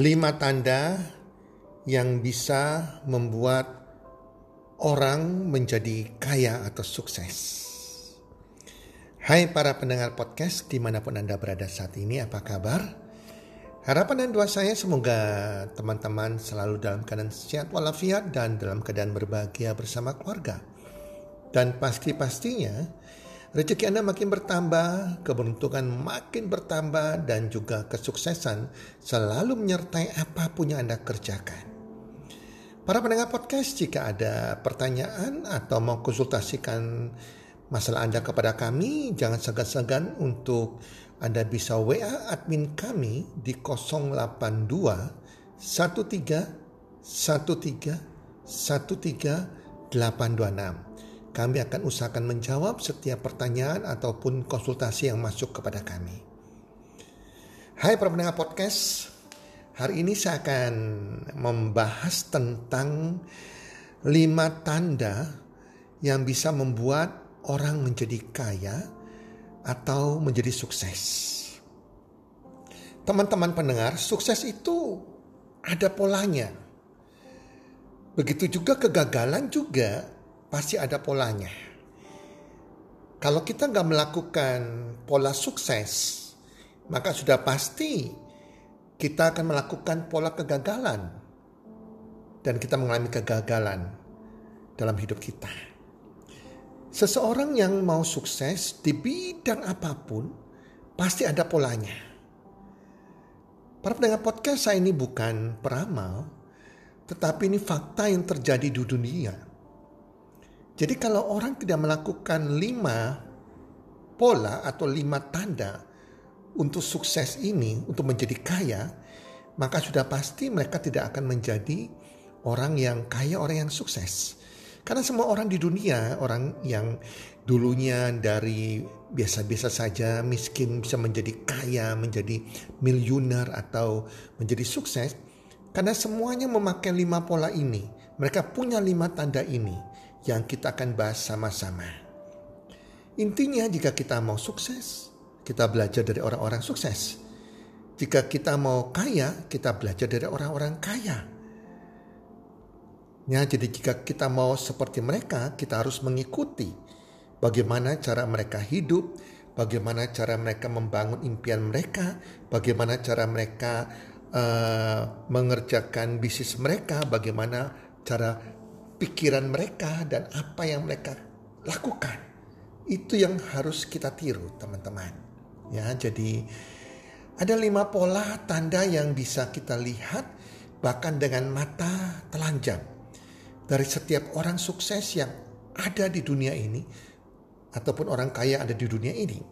Lima tanda yang bisa membuat orang menjadi kaya atau sukses. Hai para pendengar podcast di mana pun Anda berada saat ini, apa kabar? Harapan dan doa saya semoga teman-teman selalu dalam keadaan sehat walafiat dan dalam keadaan berbahagia bersama keluarga. Dan pasti-pastinya Rezeki Anda makin bertambah, keberuntungan makin bertambah, dan juga kesuksesan selalu menyertai apa pun yang Anda kerjakan. Para pendengar podcast, jika ada pertanyaan atau mau konsultasikan masalah Anda kepada kami, jangan segan-segan untuk Anda bisa WA admin kami di 082 13 13 13 826. Kami akan usahakan menjawab setiap pertanyaan ataupun konsultasi yang masuk kepada kami. Hai para pendengar podcast, hari ini saya akan membahas tentang lima tanda yang bisa membuat orang menjadi kaya atau menjadi sukses. Teman-teman pendengar, sukses itu ada polanya. Begitu juga kegagalan juga pasti ada polanya. Kalau kita nggak melakukan pola sukses, maka sudah pasti kita akan melakukan pola kegagalan. Dan kita mengalami kegagalan dalam hidup kita. Seseorang yang mau sukses di bidang apa pun, pasti ada polanya. Para pendengar podcast saya ini bukan peramal, tetapi ini fakta yang terjadi di dunia jadi kalau orang tidak melakukan lima pola atau lima tanda untuk sukses ini, untuk menjadi kaya, maka sudah pasti mereka tidak akan menjadi orang yang kaya, orang yang sukses. Karena semua orang di dunia, orang yang dulunya dari biasa-biasa saja, miskin bisa menjadi kaya, menjadi miliuner atau menjadi sukses, karena semuanya memakai lima pola ini. Mereka punya lima tanda ini yang kita akan bahas sama-sama. Intinya jika kita mau sukses, kita belajar dari orang-orang sukses. Jika kita mau kaya, kita belajar dari orang-orang kaya. Ya, jadi jika kita mau seperti mereka, kita harus mengikuti bagaimana cara mereka hidup, bagaimana cara mereka membangun impian mereka, bagaimana cara mereka uh, mengerjakan bisnis mereka, bagaimana cara pikiran mereka dan apa yang mereka lakukan. Itu yang harus kita tiru teman-teman. Ya, jadi ada lima pola tanda yang bisa kita lihat bahkan dengan mata telanjang dari setiap orang sukses yang ada di dunia ini ataupun orang kaya ada di dunia ini.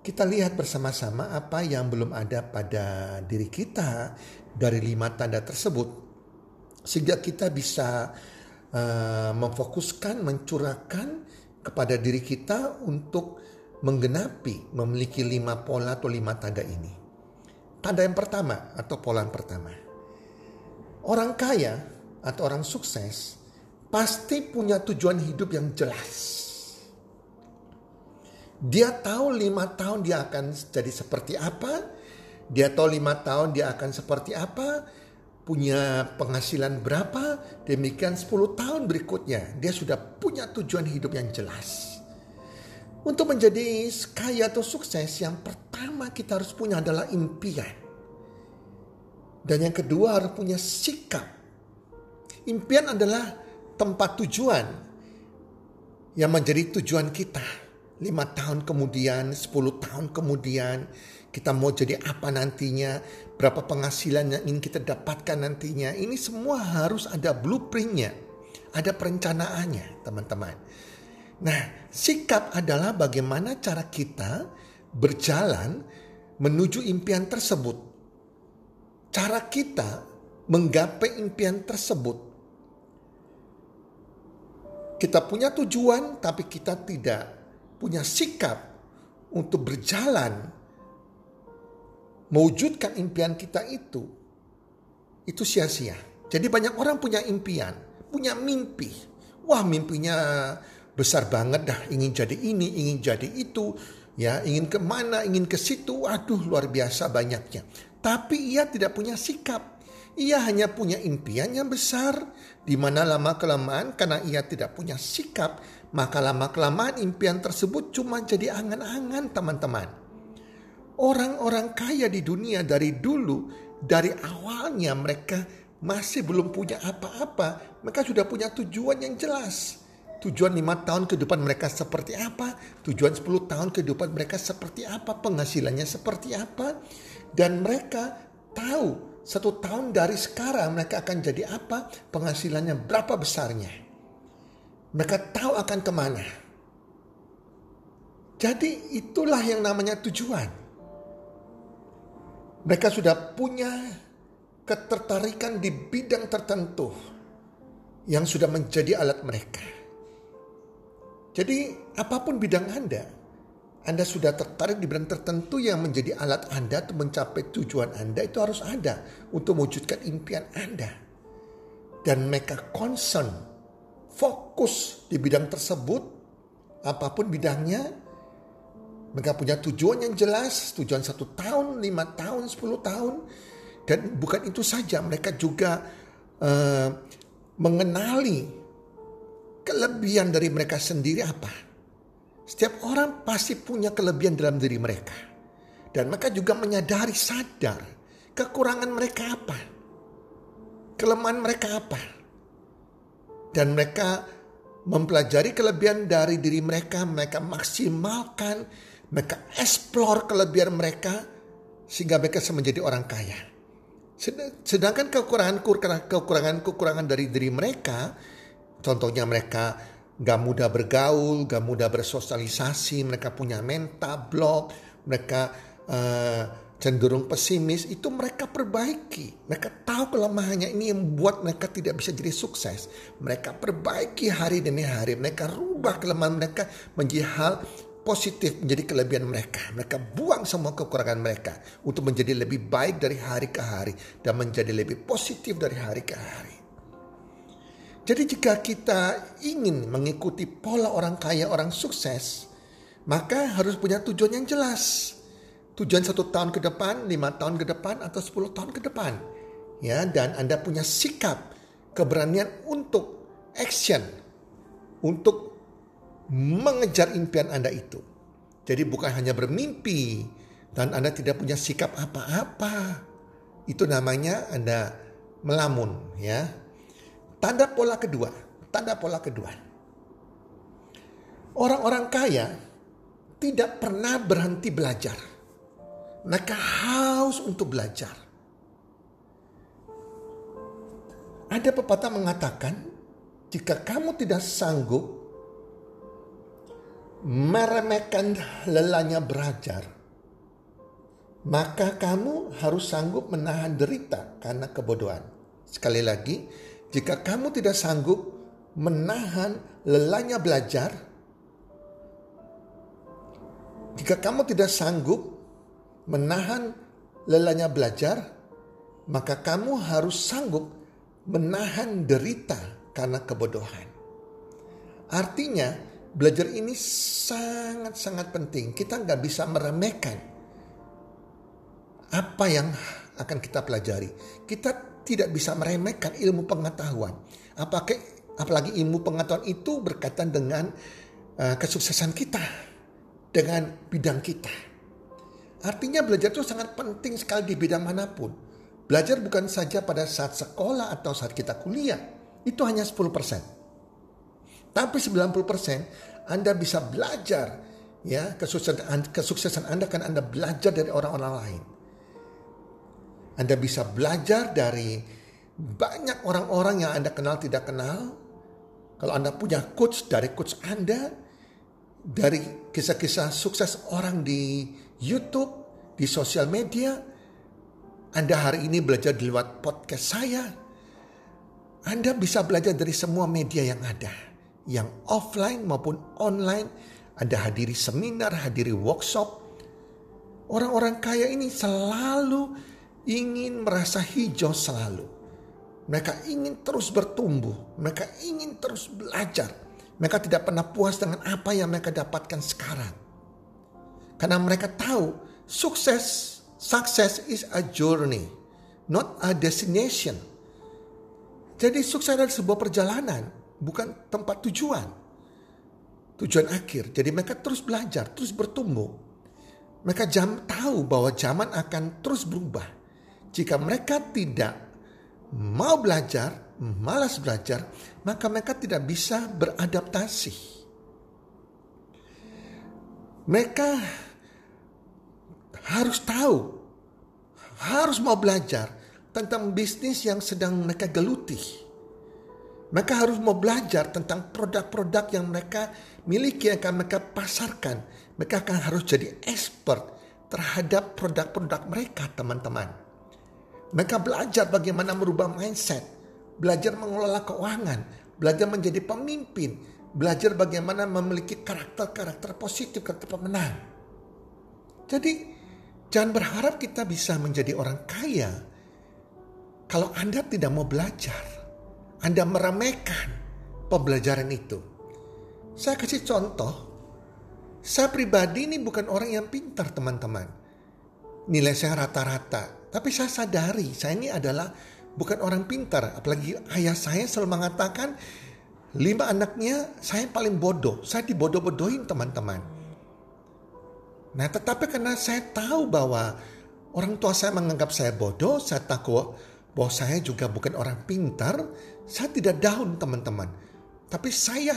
Kita lihat bersama-sama apa yang belum ada pada diri kita dari lima tanda tersebut sehingga kita bisa uh, memfokuskan, mencurahkan kepada diri kita untuk menggenapi, memiliki lima pola atau lima tanda ini. Tanda yang pertama atau pola yang pertama. Orang kaya atau orang sukses pasti punya tujuan hidup yang jelas. Dia tahu lima tahun dia akan jadi seperti apa. Dia tahu lima tahun dia akan seperti apa punya penghasilan berapa, demikian 10 tahun berikutnya dia sudah punya tujuan hidup yang jelas. Untuk menjadi kaya atau sukses, yang pertama kita harus punya adalah impian. Dan yang kedua harus punya sikap. Impian adalah tempat tujuan yang menjadi tujuan kita. Lima tahun kemudian, sepuluh tahun kemudian, kita mau jadi apa nantinya, berapa penghasilan yang ingin kita dapatkan nantinya. Ini semua harus ada blueprintnya, ada perencanaannya teman-teman. Nah sikap adalah bagaimana cara kita berjalan menuju impian tersebut. Cara kita menggapai impian tersebut. Kita punya tujuan tapi kita tidak punya sikap untuk berjalan mewujudkan impian kita itu, itu sia-sia. Jadi banyak orang punya impian, punya mimpi. Wah mimpinya besar banget dah, ingin jadi ini, ingin jadi itu, ya ingin ke mana, ingin ke situ, aduh luar biasa banyaknya. tapi ia tidak punya sikap. Ia hanya punya impian yang besar, di mana lama kelamaan karena ia tidak punya sikap, maka lama kelamaan impian tersebut cuma jadi angan-angan teman-teman. Orang-orang kaya di dunia dari dulu, dari awalnya mereka masih belum punya apa-apa, mereka sudah punya tujuan yang jelas. Tujuan lima tahun ke depan mereka seperti apa, tujuan 10 tahun ke depan mereka seperti apa, penghasilannya seperti apa. Dan mereka tahu satu tahun dari sekarang mereka akan jadi apa, penghasilannya berapa besarnya. Mereka tahu akan ke mana. Jadi itulah yang namanya tujuan. Mereka sudah punya ketertarikan di bidang tertentu yang sudah menjadi alat mereka. Jadi apa pun bidang Anda, Anda sudah tertarik di bidang tertentu yang menjadi alat Anda untuk mencapai tujuan Anda itu harus ada untuk mewujudkan impian Anda. Dan mereka concern, fokus di bidang tersebut, apa pun bidangnya, mereka punya tujuan yang jelas, tujuan satu tahun, lima tahun, sepuluh tahun, dan bukan itu saja, mereka juga uh, mengenali kelebihan dari mereka sendiri apa. Setiap orang pasti punya kelebihan dalam diri mereka. Dan mereka juga menyadari sadar kekurangan mereka apa. Kelemahan mereka apa. Dan mereka mempelajari kelebihan dari diri mereka, mereka maksimalkan, mereka eksplor kelebihan mereka sehingga mereka menjadi orang kaya. Sedangkan kekurangan kekurangan kekurangan dari diri mereka, contohnya mereka gak mudah bergaul, gak mudah bersosialisasi, mereka punya mental block, mereka uh, cenderung pesimis, itu mereka perbaiki. Mereka tahu kelemahannya ini yang membuat mereka tidak bisa jadi sukses. Mereka perbaiki hari demi hari, mereka rubah kelemahan mereka menjadi hal positif menjadi kelebihan mereka. Mereka buang semua kekurangan mereka untuk menjadi lebih baik dari hari ke hari dan menjadi lebih positif dari hari ke hari. Jadi jika kita ingin mengikuti pola orang kaya, orang sukses, maka harus punya tujuan yang jelas. Tujuan satu tahun ke depan, lima tahun ke depan, atau sepuluh tahun ke depan. Ya, dan Anda punya sikap, keberanian untuk action, untuk mengejar impian Anda itu. Jadi bukan hanya bermimpi dan Anda tidak punya sikap apa-apa. Itu namanya Anda melamun ya. Tanda pola kedua, tanda pola kedua. Orang-orang kaya tidak pernah berhenti belajar. Mereka haus untuk belajar. Ada pepatah mengatakan, jika kamu tidak sanggup meremehkan lelahnya belajar, maka kamu harus sanggup menahan derita karena kebodohan. Sekali lagi, jika kamu tidak sanggup menahan lelahnya belajar, jika kamu tidak sanggup menahan lelahnya belajar, maka kamu harus sanggup menahan derita karena kebodohan. Artinya, Belajar ini sangat-sangat penting. Kita nggak bisa meremehkan apa yang akan kita pelajari. Kita tidak bisa meremehkan ilmu pengetahuan. Apakah apalagi ilmu pengetahuan itu berkaitan dengan uh, kesuksesan kita, dengan bidang kita. Artinya belajar itu sangat penting sekali di bidang mana pun. Belajar bukan saja pada saat sekolah atau saat kita kuliah. Itu hanya 10%. Tapi 90% Anda bisa belajar ya kesuksesan kesuksesan Anda kan Anda belajar dari orang-orang lain. Anda bisa belajar dari banyak orang-orang yang Anda kenal tidak kenal. Kalau Anda punya coach dari coach Anda, dari kisah-kisah sukses orang di YouTube, di sosial media, Anda hari ini belajar di lewat podcast saya. Anda bisa belajar dari semua media yang ada yang offline maupun online. Anda hadiri seminar, hadiri workshop. Orang-orang kaya ini selalu ingin merasa hijau selalu. Mereka ingin terus bertumbuh. Mereka ingin terus belajar. Mereka tidak pernah puas dengan apa yang mereka dapatkan sekarang. Karena mereka tahu sukses Success is a journey, not a destination. Jadi sukses adalah sebuah perjalanan, bukan tempat tujuan. Tujuan akhir. Jadi mereka terus belajar, terus bertumbuh. Mereka jam tahu bahwa zaman akan terus berubah. Jika mereka tidak mau belajar, malas belajar, maka mereka tidak bisa beradaptasi. Mereka harus tahu, harus mau belajar tentang bisnis yang sedang mereka geluti. Mereka harus mau belajar tentang produk-produk yang mereka miliki, yang akan mereka pasarkan. Mereka akan harus jadi expert terhadap produk-produk mereka, teman-teman. Mereka belajar bagaimana merubah mindset, belajar mengelola keuangan, belajar menjadi pemimpin, belajar bagaimana memiliki karakter-karakter positif, karakter pemenang. Jadi, jangan berharap kita bisa menjadi orang kaya kalau Anda tidak mau belajar, Anda meremehkan pembelajaran itu. Saya kasih contoh, saya pribadi ini bukan orang yang pintar teman-teman. Nilai saya rata-rata, tapi saya sadari saya ini adalah bukan orang pintar. Apalagi ayah saya selalu mengatakan, lima anaknya saya paling bodoh. Saya dibodoh-bodohin teman-teman. Nah tetapi karena saya tahu bahwa orang tua saya menganggap saya bodoh, saya takut bahwa saya juga bukan orang pintar, saya tidak down teman-teman. Tapi saya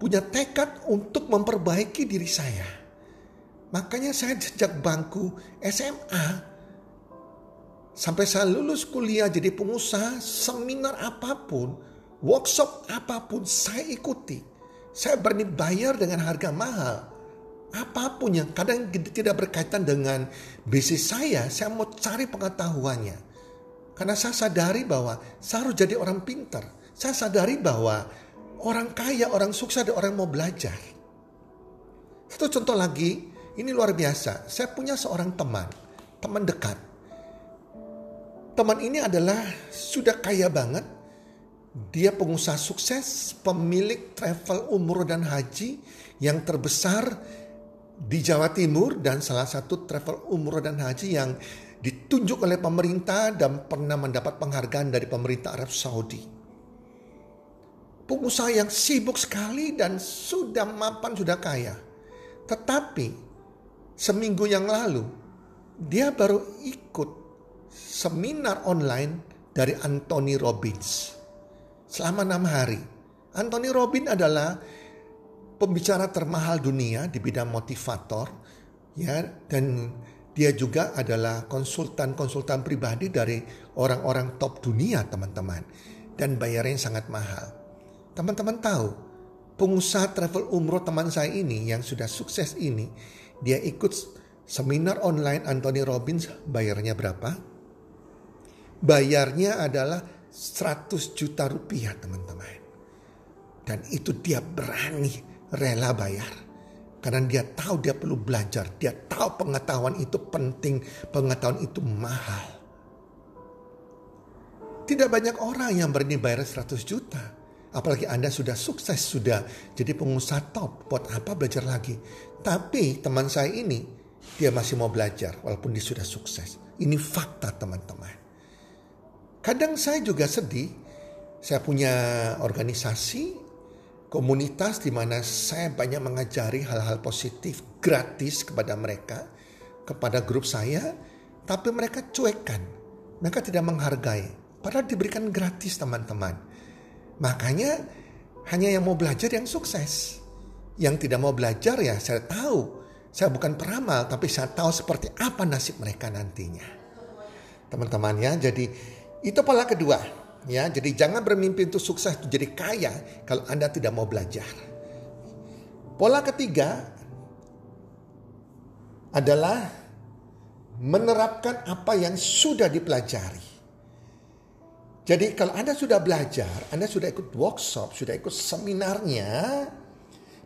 punya tekad untuk memperbaiki diri saya. Makanya saya sejak bangku SMA sampai saya lulus kuliah jadi pengusaha, seminar apa pun, workshop apa pun saya ikuti. Saya berani bayar dengan harga mahal. Apa pun yang kadang tidak berkaitan dengan bisnis saya, saya mau cari pengetahuannya. Karena saya sadari bahwa saya harus jadi orang pintar. Saya sadari bahwa orang kaya, orang sukses, ada orang mau belajar. Satu contoh lagi, ini luar biasa. Saya punya seorang teman, teman dekat. Teman ini adalah sudah kaya banget. Dia pengusaha sukses, pemilik travel umroh dan haji yang terbesar di Jawa Timur dan salah satu travel umroh dan haji yang ditunjuk oleh pemerintah dan pernah mendapat penghargaan dari pemerintah Arab Saudi. Pengusaha yang sibuk sekali dan sudah mapan, sudah kaya. Tetapi seminggu yang lalu dia baru ikut seminar online dari Anthony Robbins selama enam hari. Anthony Robbins adalah pembicara termahal dunia di bidang motivator ya dan dia juga adalah konsultan-konsultan pribadi dari orang-orang top dunia teman-teman. Dan bayarnya sangat mahal. Teman-teman tahu, pengusaha travel umroh teman saya ini yang sudah sukses ini, dia ikut seminar online Anthony Robbins bayarnya berapa? Bayarnya adalah 100 juta rupiah teman-teman. Dan itu dia berani rela bayar. Karena dia tahu dia perlu belajar. Dia tahu pengetahuan itu penting. Pengetahuan itu mahal. Tidak banyak orang yang berani bayar 100 juta. Apalagi Anda sudah sukses, sudah jadi pengusaha top. Buat apa belajar lagi? Tapi teman saya ini, dia masih mau belajar walaupun dia sudah sukses. Ini fakta teman-teman. Kadang saya juga sedih. Saya punya organisasi, komunitas di mana saya banyak mengajari hal-hal positif gratis kepada mereka, kepada grup saya, tapi mereka cuekkan. Mereka tidak menghargai. Padahal diberikan gratis teman-teman. Makanya hanya yang mau belajar yang sukses. Yang tidak mau belajar ya saya tahu. Saya bukan peramal tapi saya tahu seperti apa nasib mereka nantinya. Teman-teman ya, jadi itu pola kedua. Ya, jadi jangan bermimpi untuk sukses, jadi kaya kalau Anda tidak mau belajar. Pola ketiga adalah menerapkan apa yang sudah dipelajari. Jadi kalau Anda sudah belajar, Anda sudah ikut workshop, sudah ikut seminarnya,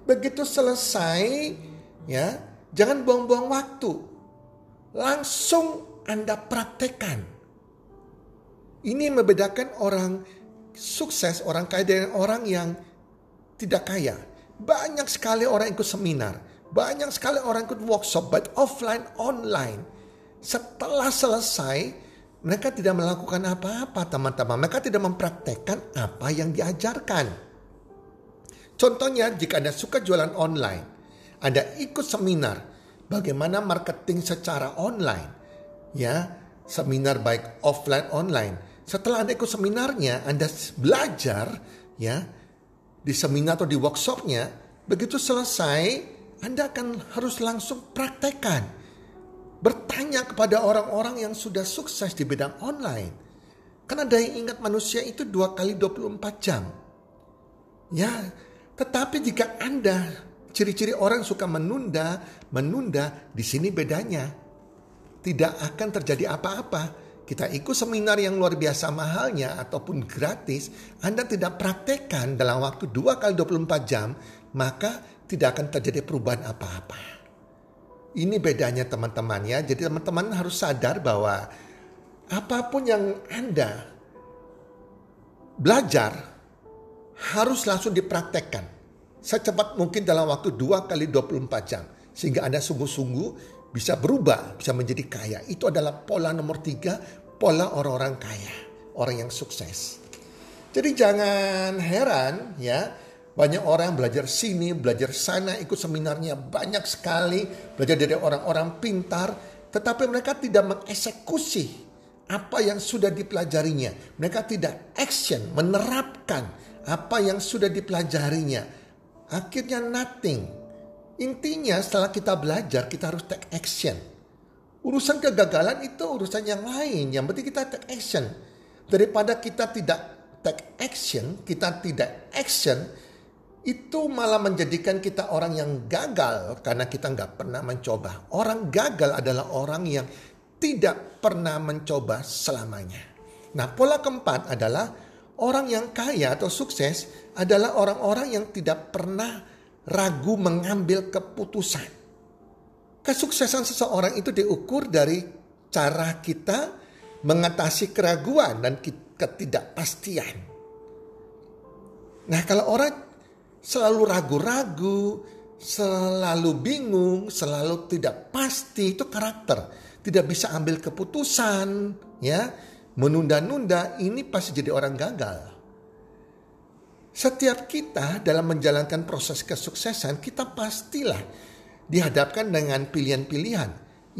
begitu selesai ya, jangan buang-buang waktu. Langsung Anda praktekkan ini membedakan orang sukses, orang kaya dengan orang yang tidak kaya. Banyak sekali orang ikut seminar, banyak sekali orang ikut workshop, baik offline, online. Setelah selesai, mereka tidak melakukan apa-apa teman-teman. Mereka tidak mempraktekkan apa yang diajarkan. Contohnya jika Anda suka jualan online, Anda ikut seminar bagaimana marketing secara online. Ya, seminar baik offline online. Setelah Anda ikut seminarnya, Anda belajar ya di seminar atau di workshopnya, begitu selesai Anda akan harus langsung praktekkan bertanya kepada orang-orang yang sudah sukses di bidang online. Karena daya ingat manusia itu dua kali 24 jam. Ya, tetapi jika Anda ciri-ciri orang suka menunda, menunda, di sini bedanya. Tidak akan terjadi apa-apa. Kita ikut seminar yang luar biasa mahalnya ataupun gratis, Anda tidak praktekkan dalam waktu dua kali 24 jam, maka tidak akan terjadi perubahan apa-apa. Ini bedanya teman-teman ya. Jadi teman-teman harus sadar bahwa apa pun yang Anda belajar harus langsung dipraktekkan. Secepat mungkin dalam waktu 2 kali 24 jam. Sehingga Anda sungguh-sungguh bisa berubah, bisa menjadi kaya. Itu adalah pola nomor tiga, pola orang-orang kaya. Orang yang sukses. Jadi jangan heran ya banyak orang belajar sini, belajar sana, ikut seminarnya banyak sekali, belajar dari orang-orang pintar, tetapi mereka tidak mengeksekusi apa yang sudah dipelajarinya. Mereka tidak action, menerapkan apa yang sudah dipelajarinya. Akhirnya nothing. Intinya setelah kita belajar, kita harus take action. Urusan kegagalan itu urusan yang lain. Yang penting kita take action. Daripada kita tidak take action, kita tidak action, itu malah menjadikan kita orang yang gagal karena kita nggak pernah mencoba. Orang gagal adalah orang yang tidak pernah mencoba selamanya. Nah, pola keempat adalah orang yang kaya atau sukses adalah orang-orang yang tidak pernah ragu mengambil keputusan. Kesuksesan seseorang itu diukur dari cara kita mengatasi keraguan dan ketidakpastian. Nah, kalau orang selalu ragu-ragu, selalu bingung, selalu tidak pasti itu karakter. Tidak bisa ambil keputusan, ya. Menunda-nunda ini pasti jadi orang gagal. Setiap kita dalam menjalankan proses kesuksesan, kita pastilah dihadapkan dengan pilihan-pilihan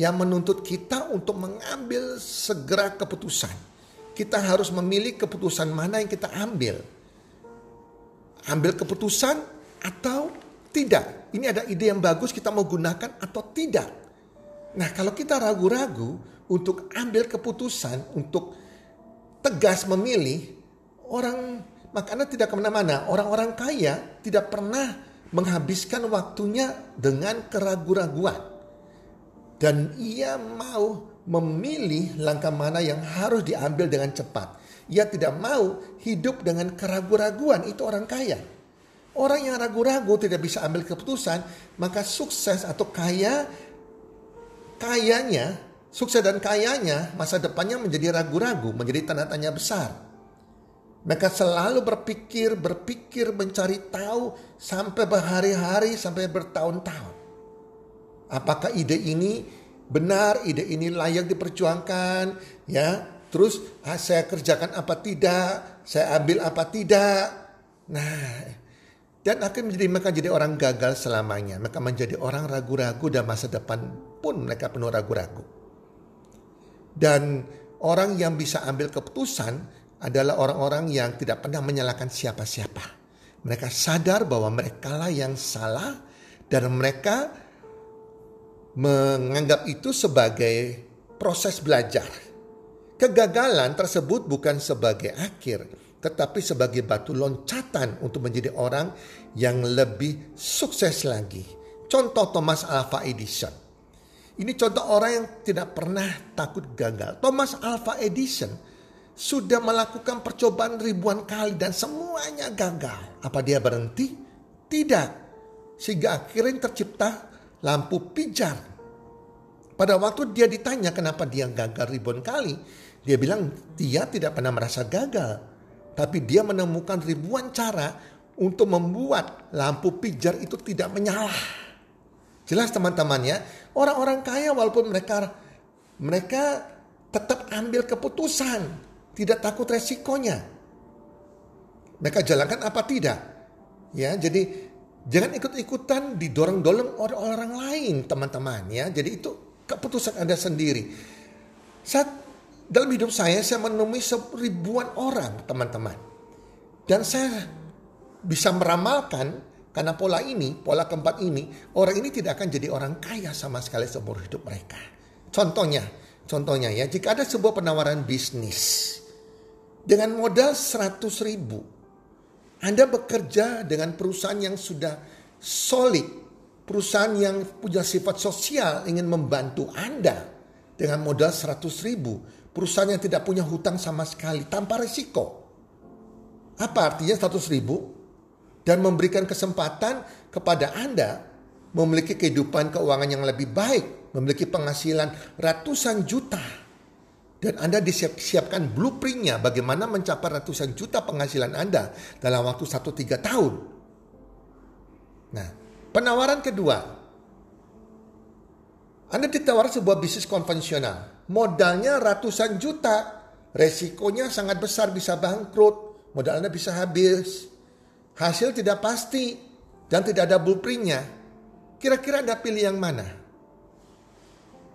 yang menuntut kita untuk mengambil segera keputusan. Kita harus memilih keputusan mana yang kita ambil ambil keputusan atau tidak. Ini ada ide yang bagus kita mau gunakan atau tidak. Nah kalau kita ragu-ragu untuk ambil keputusan, untuk tegas memilih, orang makanya tidak ke mana-mana. Orang-orang kaya tidak pernah menghabiskan waktunya dengan keraguan-raguan. Dan ia mau memilih langkah mana yang harus diambil dengan cepat. Ia tidak mau hidup dengan keraguan-raguan. Itu orang kaya. Orang yang ragu-ragu tidak bisa ambil keputusan, maka sukses atau kaya, kayanya, sukses dan kayanya, masa depannya menjadi ragu-ragu, menjadi tanda tanya besar. Mereka selalu berpikir, berpikir, mencari tahu sampai berhari-hari, sampai bertahun-tahun. Apakah ide ini benar, ide ini layak diperjuangkan, ya? Terus ah, saya kerjakan apa tidak, saya ambil apa tidak. Nah, dan akan menjadi mereka jadi orang gagal selamanya. Mereka menjadi orang ragu-ragu dan masa depan pun mereka penuh ragu-ragu. Dan orang yang bisa ambil keputusan adalah orang-orang yang tidak pernah menyalahkan siapa-siapa. Mereka sadar bahwa mereka lah yang salah dan mereka menganggap itu sebagai proses belajar Kegagalan tersebut bukan sebagai akhir, tetapi sebagai batu loncatan untuk menjadi orang yang lebih sukses lagi. Contoh Thomas Alva Edison. Ini contoh orang yang tidak pernah takut gagal. Thomas Alva Edison sudah melakukan percobaan ribuan kali dan semuanya gagal. Apa dia berhenti? Tidak. Sehingga akhirnya tercipta lampu pijar. Pada waktu dia ditanya kenapa dia gagal ribuan kali, dia bilang dia tidak pernah merasa gagal. Tapi dia menemukan ribuan cara untuk membuat lampu pijar itu tidak menyala. Jelas teman-teman ya, orang-orang kaya walaupun mereka mereka tetap ambil keputusan, tidak takut resikonya. Mereka jalankan apa tidak? Ya, jadi jangan ikut-ikutan didorong-dorong oleh orang lain, teman-teman ya. Jadi itu keputusan Anda sendiri. Saat dalam hidup saya saya menemui ribuan orang, teman-teman. Dan saya bisa meramalkan karena pola ini, pola keempat ini, orang ini tidak akan jadi orang kaya sama sekali seumur hidup mereka. Contohnya, contohnya ya, jika ada sebuah penawaran bisnis dengan modal 100 ribu, Anda bekerja dengan perusahaan yang sudah solid, perusahaan yang punya sifat sosial ingin membantu Anda dengan modal 100 ribu, perusahaan yang tidak punya hutang sama sekali tanpa risiko. Apa artinya 100 ribu? Dan memberikan kesempatan kepada Anda memiliki kehidupan keuangan yang lebih baik, memiliki penghasilan ratusan juta. Dan Anda disiapkan blueprintnya bagaimana mencapai ratusan juta penghasilan Anda dalam waktu 1-3 tahun. Nah, penawaran kedua. Anda ditawar sebuah bisnis konvensional. Modalnya ratusan juta. Resikonya sangat besar bisa bangkrut modal Anda bisa habis. Hasil tidak pasti dan tidak ada blueprintnya. Kira-kira Anda pilih yang mana?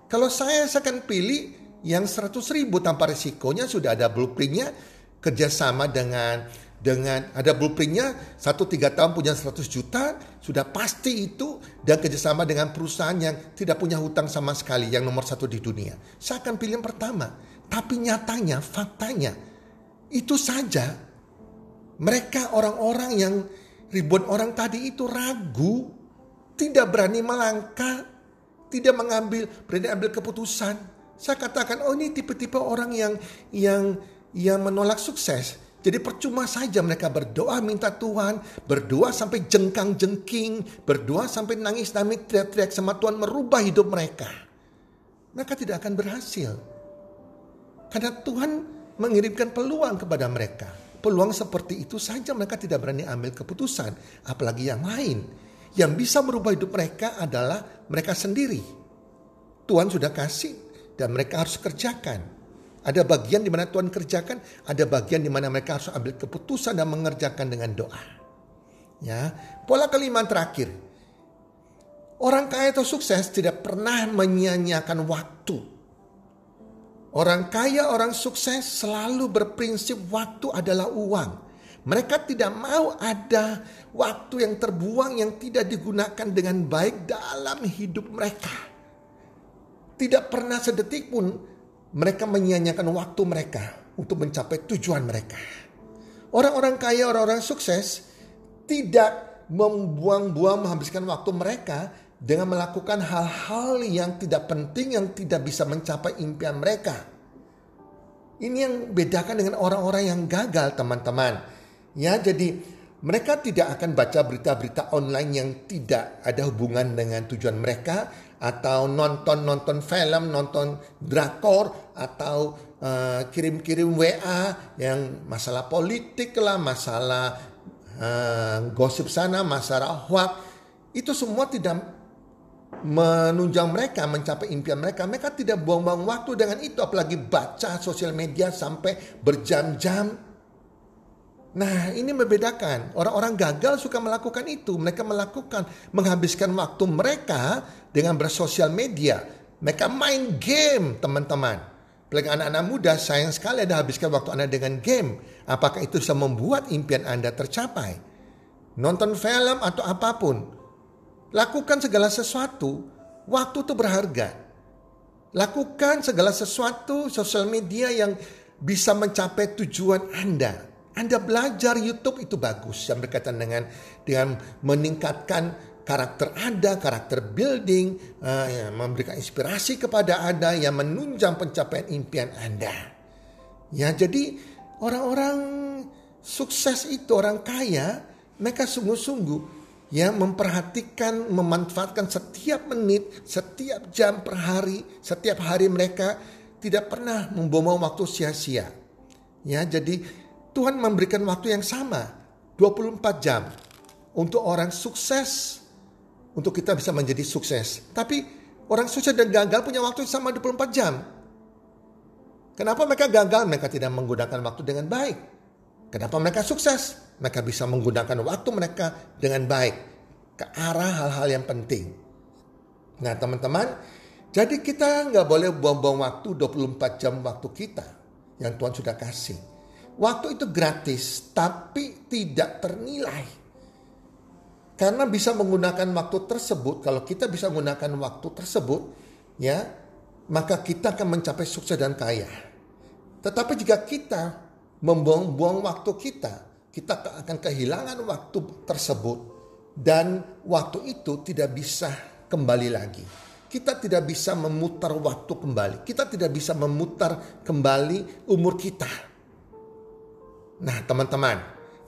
Kalau saya, saya akan pilih yang 100 ribu tanpa risikonya sudah ada blueprintnya kerjasama dengan dengan ada blueprintnya satu tiga tahun punya 100 juta sudah pasti itu dan kerjasama dengan perusahaan yang tidak punya hutang sama sekali yang nomor satu di dunia. Saya akan pilih yang pertama. Tapi nyatanya faktanya itu saja. Mereka orang-orang yang ribuan orang tadi itu ragu, tidak berani melangkah, tidak mengambil berani ambil keputusan. Saya katakan, oh ini tipe-tipe orang yang yang yang menolak sukses. Jadi percuma saja mereka berdoa minta Tuhan, berdoa sampai jengkang-jengking, berdoa sampai nangis-nangis teriak-teriak sama Tuhan merubah hidup mereka. Mereka tidak akan berhasil. Karena Tuhan mengirimkan peluang kepada mereka peluang seperti itu saja mereka tidak berani ambil keputusan, apalagi yang lain. Yang bisa merubah hidup mereka adalah mereka sendiri. Tuhan sudah kasih dan mereka harus kerjakan. Ada bagian di mana Tuhan kerjakan, ada bagian di mana mereka harus ambil keputusan dan mengerjakan dengan doa. Ya, pola kelima terakhir. Orang kaya atau sukses tidak pernah menyia-nyiakan waktu Orang kaya, orang sukses selalu berprinsip waktu adalah uang. Mereka tidak mau ada waktu yang terbuang yang tidak digunakan dengan baik dalam hidup mereka. Tidak pernah sedetik pun mereka menyia-nyiakan waktu mereka untuk mencapai tujuan mereka. Orang-orang kaya, orang-orang sukses tidak membuang-buang menghabiskan waktu mereka dengan melakukan hal-hal yang tidak penting yang tidak bisa mencapai impian mereka. Ini yang bedakan dengan orang-orang yang gagal, teman-teman. Ya, jadi mereka tidak akan baca berita-berita online yang tidak ada hubungan dengan tujuan mereka atau nonton-nonton film, nonton drakor atau uh, kirim-kirim WA yang masalah politik lah, masalah uh, gosip sana, masalah hoax. Itu semua tidak menunjang mereka mencapai impian mereka. Mereka tidak buang-buang waktu dengan itu, apalagi baca sosial media sampai berjam-jam. Nah, ini membedakan. Orang-orang gagal suka melakukan itu. Mereka melakukan menghabiskan waktu mereka dengan bersosial media. Mereka main game, teman-teman. Apalagi anak-anak muda sayang sekali Anda habiskan waktu Anda dengan game. Apakah itu bisa membuat impian Anda tercapai? Nonton film atau apa pun Lakukan segala sesuatu, waktu itu berharga. Lakukan segala sesuatu sosial media yang bisa mencapai tujuan Anda. Anda belajar YouTube itu bagus yang berkaitan dengan dengan meningkatkan karakter Anda, karakter building, uh, ya, memberikan inspirasi kepada Anda yang menunjang pencapaian impian Anda. Ya, jadi orang-orang sukses itu orang kaya, mereka sungguh-sungguh ya memperhatikan, memanfaatkan setiap menit, setiap jam per hari, setiap hari mereka tidak pernah membuang waktu sia-sia. Ya, jadi Tuhan memberikan waktu yang sama, 24 jam untuk orang sukses untuk kita bisa menjadi sukses. Tapi Orang sukses dan gagal punya waktu sama 24 jam. Kenapa mereka gagal? Mereka tidak menggunakan waktu dengan baik. Kenapa mereka sukses? Mereka bisa menggunakan waktu mereka dengan baik ke arah hal-hal yang penting. Nah teman-teman, jadi kita nggak boleh buang-buang waktu 24 jam waktu kita yang Tuhan sudah kasih. Waktu itu gratis tapi tidak ternilai. Karena bisa menggunakan waktu tersebut, kalau kita bisa menggunakan waktu tersebut, ya, maka kita akan mencapai sukses dan kaya. Tetapi jika kita membuang-buang waktu kita, kita akan kehilangan waktu tersebut dan waktu itu tidak bisa kembali lagi. Kita tidak bisa memutar waktu kembali. Kita tidak bisa memutar kembali umur kita. Nah teman-teman,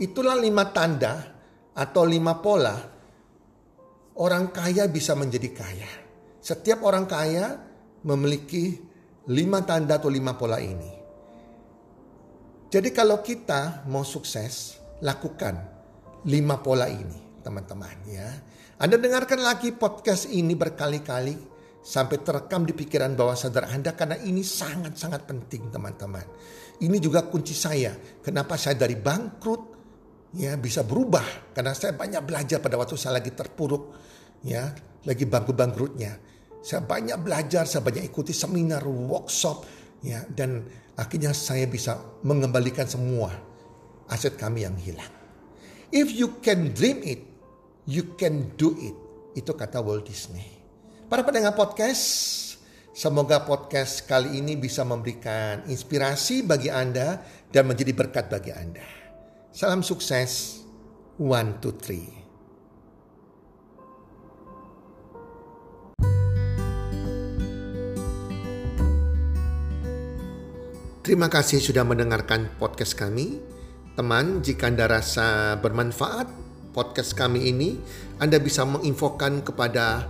itulah lima tanda atau lima pola orang kaya bisa menjadi kaya. Setiap orang kaya memiliki lima tanda atau lima pola ini. Jadi kalau kita mau sukses, lakukan lima pola ini, teman-teman ya. Anda dengarkan lagi podcast ini berkali-kali sampai terekam di pikiran bawah sadar Anda karena ini sangat-sangat penting, teman-teman. Ini juga kunci saya. Kenapa saya dari bangkrut ya bisa berubah karena saya banyak belajar pada waktu saya lagi terpuruk ya, lagi bangkrut-bangkrutnya. Saya banyak belajar, saya banyak ikuti seminar, workshop ya dan Akhirnya saya bisa mengembalikan semua aset kami yang hilang. If you can dream it, you can do it. Itu kata Walt Disney. Para pendengar podcast, semoga podcast kali ini bisa memberikan inspirasi bagi Anda dan menjadi berkat bagi Anda. Salam sukses. One, two, three. Terima kasih sudah mendengarkan podcast kami. Teman, jika Anda rasa bermanfaat podcast kami ini, Anda bisa menginfokan kepada